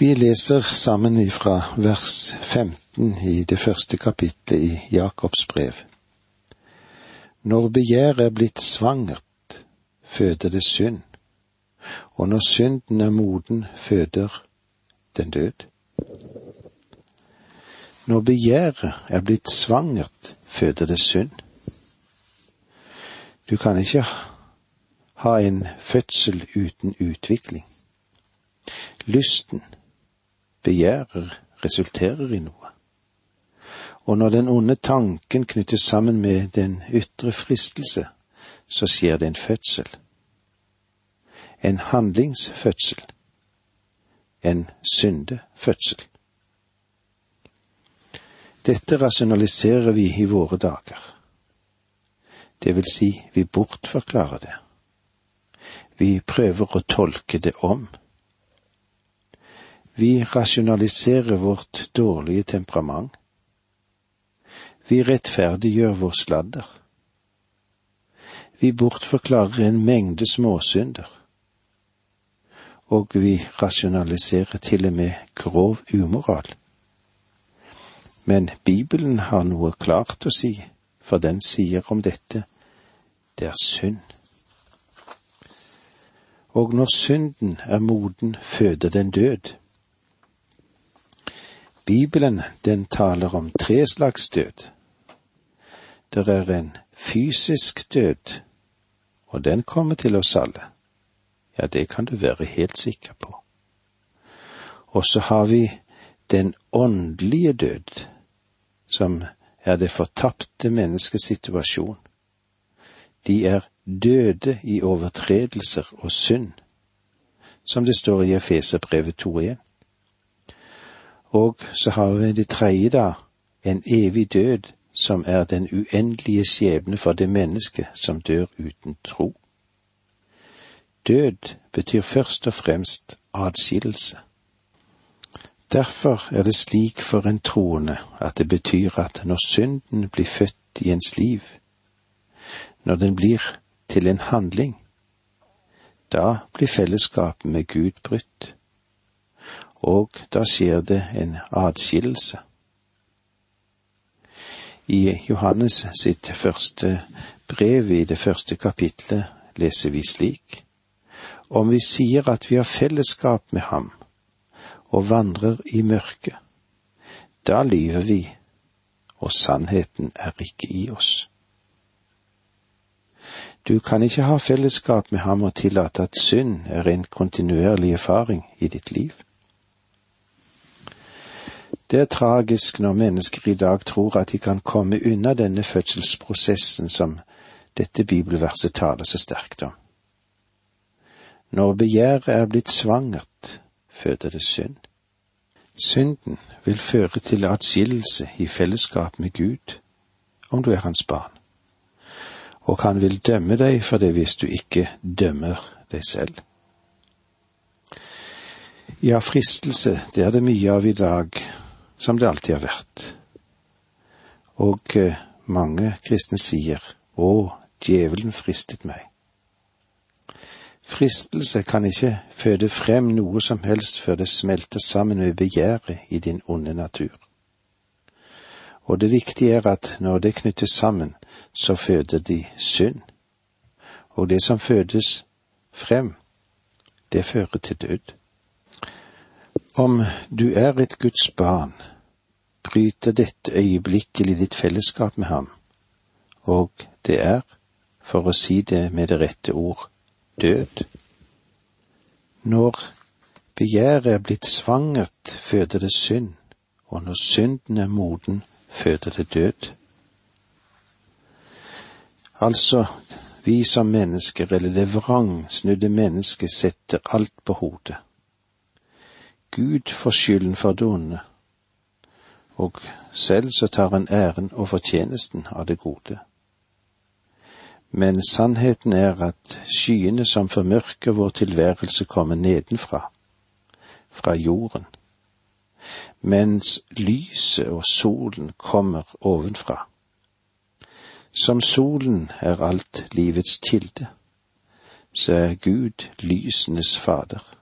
Vi leser sammen ifra vers 15 i det første kapitlet i Jakobs brev. Når begjæret er blitt svangert, føder det synd, og når synden er moden, føder den død. Når begjæret er blitt svangert, føder det synd. Du kan ikke ha en fødsel uten utvikling. Lysten, begjæret, resulterer i noe. Og når den onde tanken knyttes sammen med den ytre fristelse, så skjer det en fødsel. En handlingsfødsel. En syndefødsel. Dette rasjonaliserer vi i våre dager. Det vil si, vi bortforklarer det. Vi prøver å tolke det om. Vi rasjonaliserer vårt dårlige temperament. Vi rettferdiggjør vår sladder. Vi bortforklarer en mengde småsynder. Og vi rasjonaliserer til og med grov umoral. Men Bibelen har noe klart å si, for den sier om dette det er synd. Og når synden er moden, føder den død. Bibelen, den taler om tre slags død. Det er en fysisk død, og den kommer til oss alle. Ja, det kan du være helt sikker på. Og så har vi den åndelige død, som er det fortapte menneskets situasjon. De er døde i overtredelser og synd, som det står i Efeserbrevet 2.1. Og så har vi det tredje, da, en evig død, som er den uendelige skjebne for det mennesket som dør uten tro. Død betyr først og fremst adskillelse. Derfor er det slik for en troende at det betyr at når synden blir født i ens liv, når den blir til en handling, da blir fellesskapet med Gud brutt og da skjer det en adskillelse. I Johannes sitt første brev i det første kapitlet leser vi slik. Om vi sier at vi har fellesskap med ham og vandrer i mørket, da lyver vi, og sannheten er ikke i oss. Du kan ikke ha fellesskap med ham og tillate at synd er en kontinuerlig erfaring i ditt liv. Det er tragisk når mennesker i dag tror at de kan komme unna denne fødselsprosessen som dette bibelverset taler så sterkt om. Når begjæret er blitt svangert, føder det synd. Synden vil føre til atskillelse i fellesskap med Gud, om du er hans barn, og han vil dømme deg for det hvis du ikke dømmer deg selv. Ja, fristelse, det er det mye av i dag, som det alltid har vært. Og eh, mange kristne sier Å, djevelen fristet meg. Fristelse kan ikke føde frem noe som helst før det smelter sammen med begjæret i din onde natur. Og det viktige er at når det knyttes sammen, så føder de synd. Og det som fødes frem, det fører til død. Om du er et Guds barn, bryter dette øyeblikkelig ditt fellesskap med ham, og det er, for å si det med det rette ord, død. Når begjæret er blitt svangert, føder det synd, og når synden er moden, føder det død. Altså, vi som mennesker, eller det vrangsnudde mennesket, setter alt på hodet. Gud får skylden for det onde, og selv så tar han æren og fortjenesten av det gode. Men sannheten er at skyene som formørker vår tilværelse, kommer nedenfra, fra jorden, mens lyset og solen kommer ovenfra. Som solen er alt livets kilde, så er Gud lysenes fader.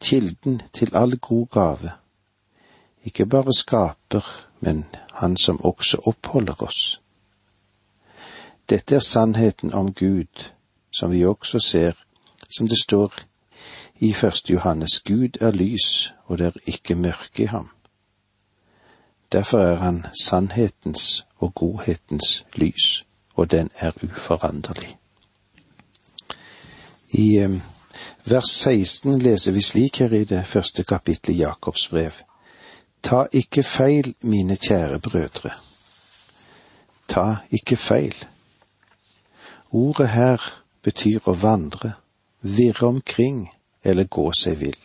kilden til all god gave, ikke bare skaper, men han som også oppholder oss. Dette er sannheten om Gud, som vi også ser, som det står i første Johannes, Gud er lys, og det er ikke mørke i ham. Derfor er han sannhetens og godhetens lys, og den er uforanderlig. I eh, vers 16 leser vi slik her i det første kapittelet i Jakobs brev. Ta ikke feil, mine kjære brødre. Ta ikke feil. Ordet her betyr å vandre, virre omkring eller gå seg vill.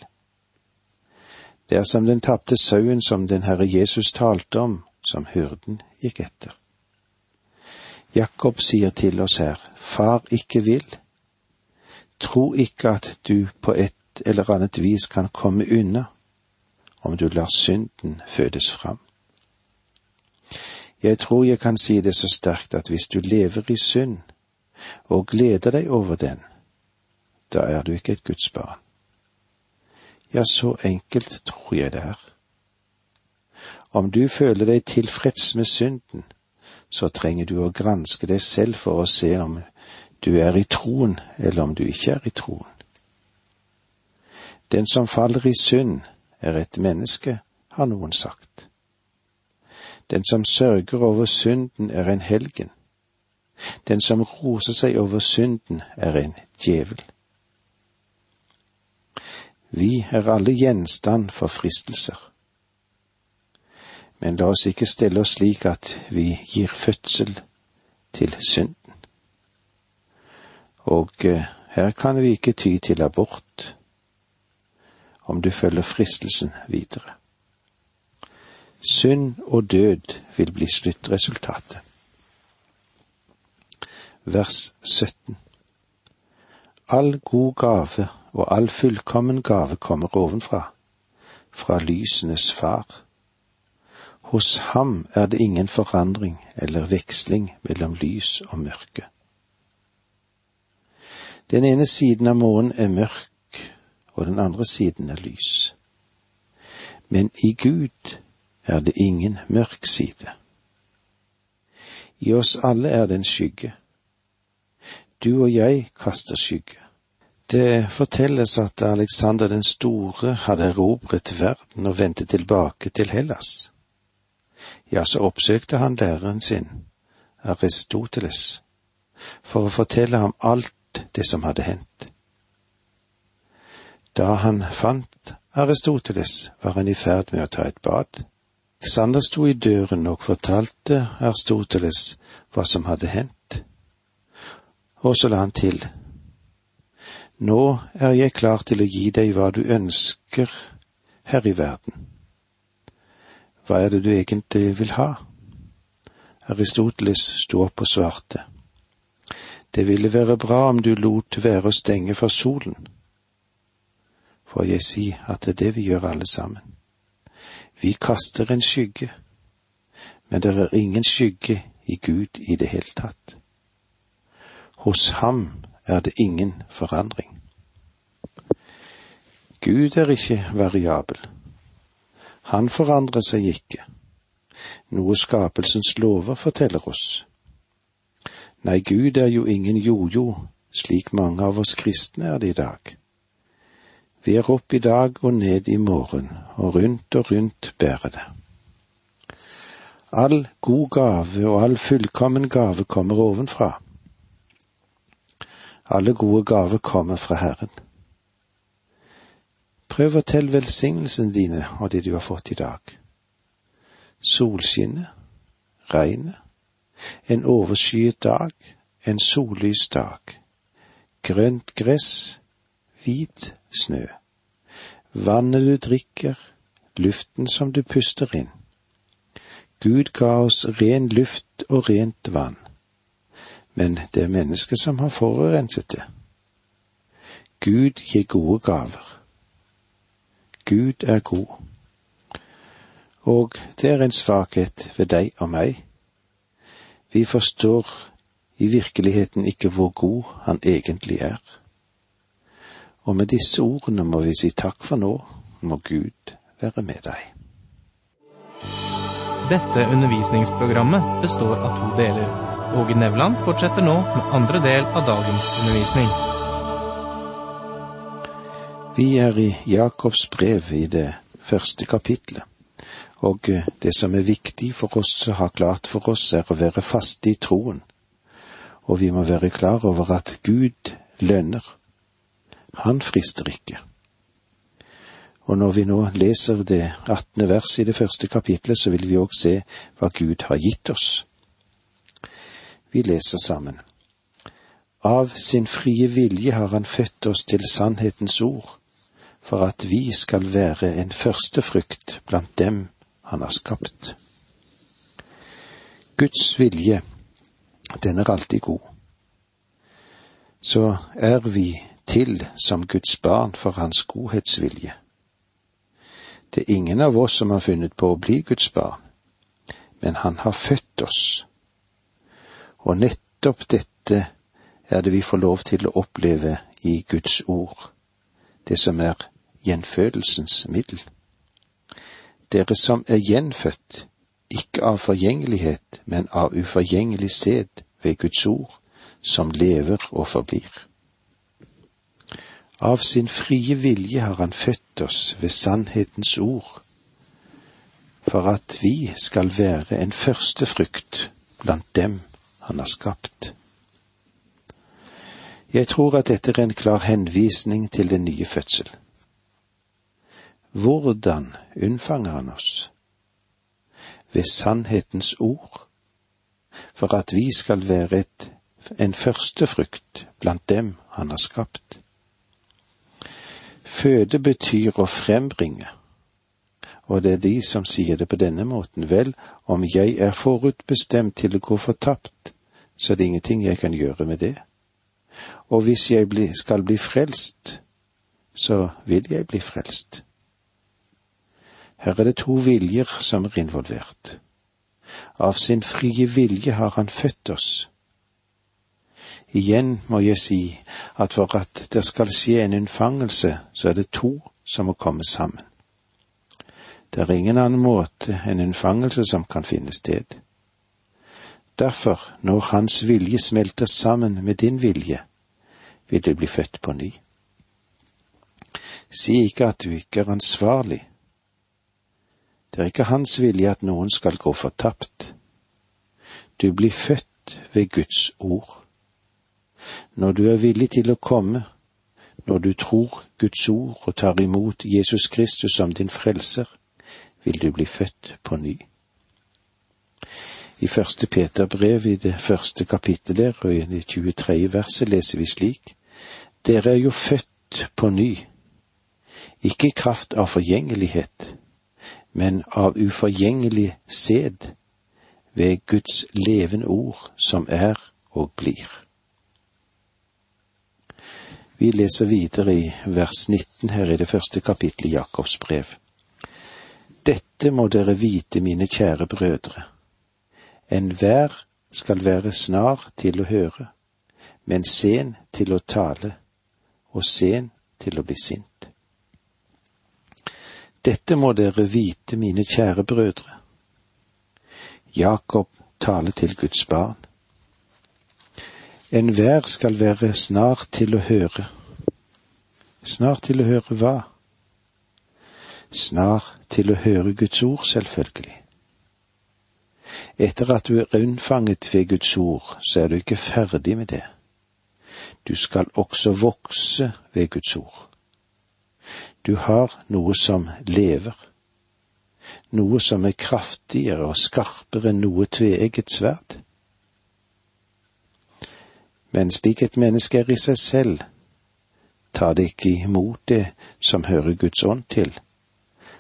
Det er som den tapte sauen som den Herre Jesus talte om, som hyrden gikk etter. Jakob sier til oss her, far ikke vil. Tro ikke at du på et eller annet vis kan komme unna om du lar synden fødes fram. Jeg tror jeg kan si det så sterkt at hvis du lever i synd og gleder deg over den, da er du ikke et Guds barn. Ja, så enkelt tror jeg det er. Om du føler deg tilfreds med synden, så trenger du å granske deg selv for å se om du er i troen, eller om du ikke er i troen. Den som faller i synd, er et menneske, har noen sagt. Den som sørger over synden, er en helgen. Den som roser seg over synden, er en djevel. Vi er alle gjenstand for fristelser. Men la oss ikke stelle oss slik at vi gir fødsel til synden. Og eh, her kan vi ikke ty til abort om du følger fristelsen videre. Synd og død vil bli sluttresultatet. Vers 17 All god gave og all fullkommen gave kommer ovenfra, fra lysenes far. Hos ham er det ingen forandring eller veksling mellom lys og mørke. Den ene siden av månen er mørk, og den andre siden er lys. Men i Gud er det ingen mørk side. I oss alle er det en skygge. Du og jeg kaster skygge. Det fortelles at Alexander den store hadde erobret verden og vendte tilbake til Hellas. Ja, så oppsøkte han læreren sin, Aristoteles, for å fortelle ham alt det som hadde hendt. Da han fant Aristoteles, var han i ferd med å ta et bad. Sander sto i døren og fortalte Aristoteles hva som hadde hendt. Og så la han til. Nå er jeg klar til å gi deg hva du ønsker her i verden. Hva er det du egentlig vil ha? Aristoteles sto opp og svarte. Det ville være bra om du lot være å stenge for solen får jeg si at det er det vi gjør alle sammen. Vi kaster en skygge, men det er ingen skygge i Gud i det hele tatt. Hos ham er det ingen forandring. Gud er ikke variabel. Han forandrer seg ikke, noe skapelsens lover forteller oss. Nei, Gud er jo ingen jojo, slik mange av oss kristne er det i dag. Vi er opp i dag og ned i morgen, og rundt og rundt bærer det. All god gave og all fullkommen gave kommer ovenfra. Alle gode gaver kommer fra Herren. Prøv å telle velsignelsene dine og det du har fått i dag. Solskinnet, regnet, en overskyet dag, en sollys dag, grønt gress, hvit snø. Vannet du drikker, luften som du puster inn. Gud ga oss ren luft og rent vann, men det er mennesket som har forurenset det. Gud gir gode gaver. Gud er god. Og det er en svakhet ved deg og meg. Vi forstår i virkeligheten ikke hvor god han egentlig er Og med disse ordene må vi si takk for nå, må Gud være med deg. Dette undervisningsprogrammet består av to deler. Åge Nevland fortsetter nå med andre del av dagens undervisning. Vi er i Jakobs brev i det første kapitlet, og det som er viktig for oss å ha klart for oss, er å være faste i troen, og vi må være klar over at Gud lønner. Han frister ikke. Og når vi nå leser det attende vers i det første kapitlet, så vil vi òg se hva Gud har gitt oss. Vi leser sammen. Av sin frie vilje har han født oss til sannhetens ord, for at vi skal være en førstefrukt blant dem han har skapt. Guds vilje, den er alltid god. Så er vi til som Guds barn for hans godhetsvilje. Det er ingen av oss som har funnet på å bli Guds barn, men han har født oss. Og nettopp dette er det vi får lov til å oppleve i Guds ord, det som er gjenfødelsens middel. Dere som er gjenfødt, ikke av forgjengelighet, men av uforgjengelig sæd ved Guds ord, som lever og forblir. Av sin frie vilje har han født oss ved sannhetens ord, for at vi skal være en førstefrukt blant dem han har skapt. Jeg tror at dette er en klar henvisning til den nye fødsel. Hvordan unnfanger han oss? Ved sannhetens ord, for at vi skal være et, en førstefrukt blant dem han har skapt. Føde betyr å frembringe, og det er de som sier det på denne måten. Vel, om jeg er forutbestemt til å gå fortapt, så er det ingenting jeg kan gjøre med det. Og hvis jeg skal bli frelst, så vil jeg bli frelst. Her er det to viljer som er involvert. Av sin frie vilje har han født oss. Igjen må jeg si at for at det skal skje en unnfangelse, så er det to som må komme sammen. Det er ingen annen måte enn unnfangelse som kan finne sted. Derfor, når hans vilje smelter sammen med din vilje, vil du bli født på ny. Si ikke at du ikke er ansvarlig. Det er ikke hans vilje at noen skal gå fortapt. Du blir født ved Guds ord. Når du er villig til å komme, når du tror Guds ord og tar imot Jesus Kristus som din frelser, vil du bli født på ny. I første Peter brev i det første kapittelet og i det 23. verset leser vi slik:" Dere er jo født på ny, ikke i kraft av forgjengelighet, men av uforgjengelig sæd, ved Guds levende ord, som er og blir. Vi leser videre i vers 19 her i det første kapittelet i Jakobs brev. Dette må dere vite, mine kjære brødre. Enhver skal være snar til å høre, men sen til å tale, og sen til å bli sint. Dette må dere vite, mine kjære brødre. Jakob taler til Guds barn. Enhver skal være snar til å høre. Snart til å høre hva? Snar til å høre Guds ord, selvfølgelig. Etter at du er unnfanget ved Guds ord, så er du ikke ferdig med det. Du skal også vokse ved Guds ord. Du har noe som lever, noe som er kraftigere og skarpere enn noe tveegget sverd. Men slik et menneske er i seg selv, tar det ikke imot det som hører Guds ånd til.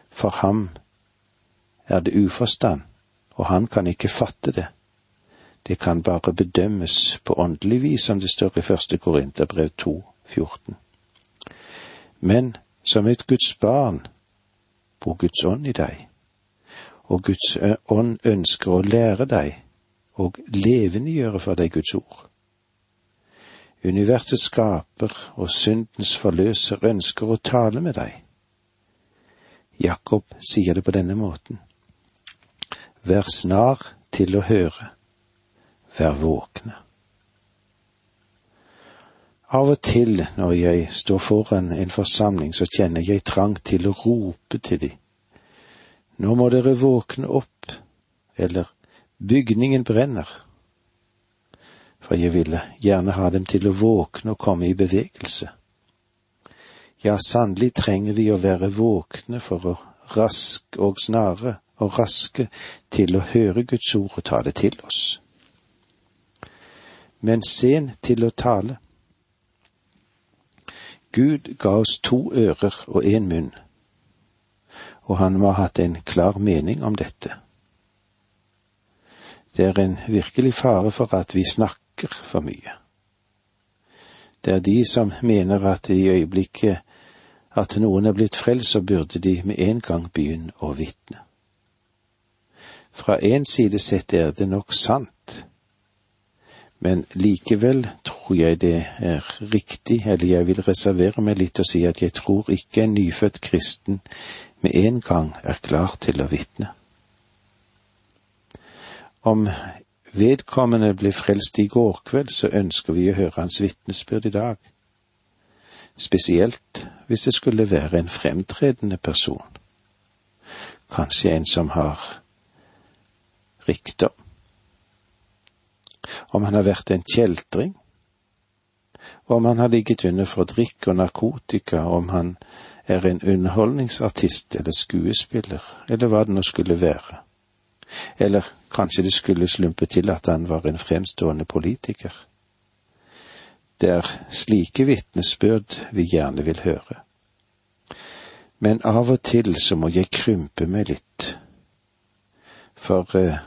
For ham er det uforstand, og han kan ikke fatte det. Det kan bare bedømmes på åndelig vis, som det står i første Korinterbrev 2, 14. Men som et Guds barn bor Guds ånd i deg, og Guds ånd ønsker å lære deg og levendegjøre for deg Guds ord. Universets skaper og syndens forløser ønsker å tale med deg. Jakob sier det på denne måten. Vær snar til å høre, vær våkne. Av og til når jeg står foran en forsamling, så kjenner jeg trang til å rope til dem. Nå må dere våkne opp, eller bygningen brenner. For jeg ville gjerne ha dem til å våkne og komme i bevegelse. Ja, sannelig trenger vi å være våkne for å raske og snare og raske til å høre Guds ord og ta det til oss. Men sen til å tale. Gud ga oss to ører og én munn, og han må ha hatt en klar mening om dette. Det er en virkelig fare for at vi snakker for mye. Det er de som mener at i øyeblikket at noen er blitt frelst, så burde de med en gang begynne å vitne. Fra en side sett er det nok sant, men likevel tror jeg det er riktig, eller jeg vil reservere meg litt og si at jeg tror ikke en nyfødt kristen med en gang er klar til å vitne. Om vedkommende ble frelst i går kveld, så ønsker vi å høre hans vitnesbyrd i dag spesielt hvis det skulle være en fremtredende person, kanskje en som har rikdom. Om han har vært en kjeltring, om han har ligget under for drikk og narkotika, om han er en underholdningsartist eller skuespiller, eller hva det nå skulle være. Eller kanskje det skulle slumpe til at han var en fremstående politiker. Det er slike vitnesbyrd vi gjerne vil høre. Men av og til så må jeg krympe meg litt, for eh,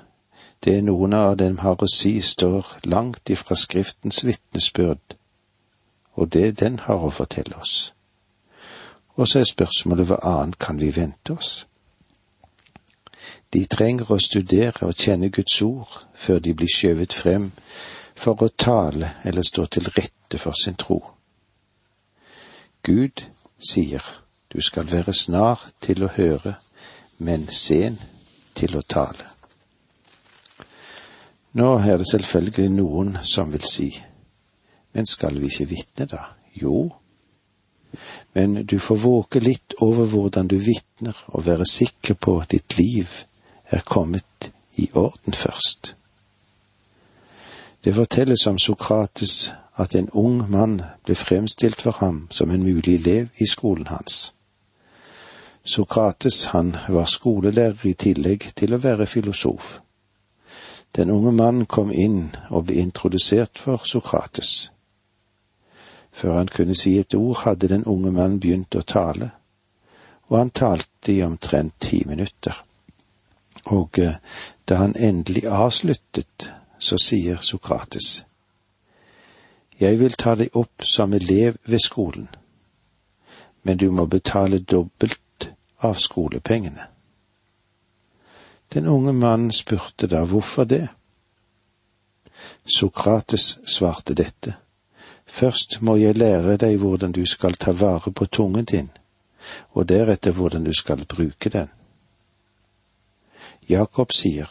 det noen av dem har å si, står langt ifra Skriftens vitnesbyrd, og det den har å fortelle oss. Og så er spørsmålet hva annet kan vi vente oss? De trenger å studere og kjenne Guds ord før de blir skjøvet frem for å tale eller stå til rette for sin tro. Gud sier du skal være snar til å høre, men sen til å tale. Nå er det selvfølgelig noen som vil si, men skal vi ikke vitne da? Jo, men du får våke litt over hvordan du vitner og være sikker på ditt liv er kommet i orden først. Det fortelles om Sokrates at en ung mann ble fremstilt for ham som en mulig elev i skolen hans. Sokrates han var skolelærer i tillegg til å være filosof. Den unge mannen kom inn og ble introdusert for Sokrates. Før han kunne si et ord, hadde den unge mannen begynt å tale, og han talte i omtrent ti minutter. Og eh, da han endelig avsluttet, så sier Sokrates, Jeg vil ta deg opp som elev ved skolen, men du må betale dobbelt av skolepengene. Den unge mannen spurte da hvorfor det. Sokrates svarte dette. Først må jeg lære deg hvordan du skal ta vare på tungen din, og deretter hvordan du skal bruke den. Jakob sier,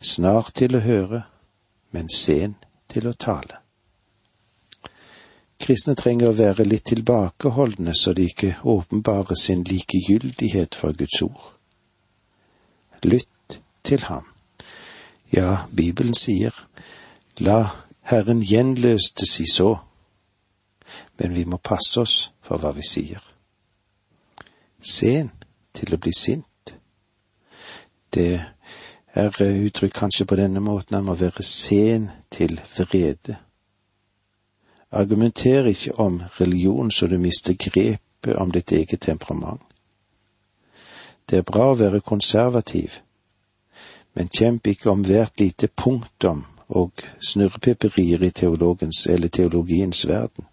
snart til å høre, men sen til å tale. Kristne trenger å være litt tilbakeholdne så de ikke åpenbarer sin likegyldighet for Guds ord. Lytt til ham. Ja, Bibelen sier, la Herren gjenløste si så, men vi må passe oss for hva vi sier. Sen til å bli sint. Det er eh, uttrykt kanskje på denne måten, han må være sen til vrede. Argumenter ikke om religion så du mister grepet om ditt eget temperament. Det er bra å være konservativ, men kjemp ikke om hvert lite punktum og snurrepiperier i teologens eller teologiens verden.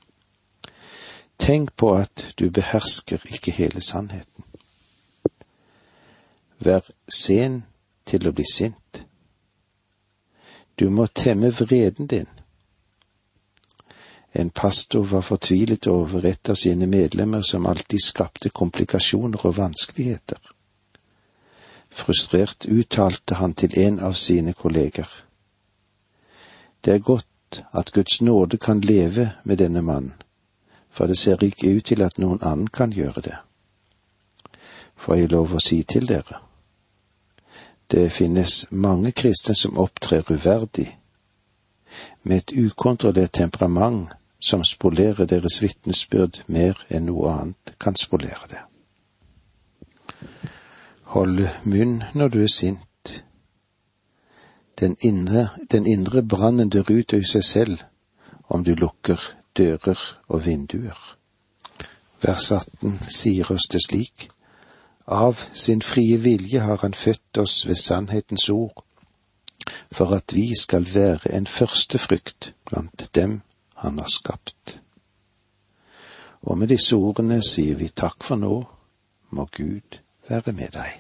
Tenk på at du behersker ikke hele sannheten. Vær sen til å bli sint. Du må temme vreden din. En pastor var fortvilet over et av sine medlemmer som alltid skapte komplikasjoner og vanskeligheter. Frustrert uttalte han til en av sine kolleger. Det er godt at Guds nåde kan leve med denne mannen, for det ser ikke ut til at noen annen kan gjøre det. Får jeg lov å si til dere? Det finnes mange kristne som opptrer uverdig, med et ukontrollert temperament som spolerer deres vitnesbyrd mer enn noe annet kan spolere det. Hold munn når du er sint. Den indre, indre brannen dør ut av seg selv om du lukker dører og vinduer. Vers 18 sier oss det slik. Av sin frie vilje har han født oss ved sannhetens ord, for at vi skal være en førstefrykt blant dem han har skapt. Og med disse ordene sier vi takk for nå, må Gud være med deg.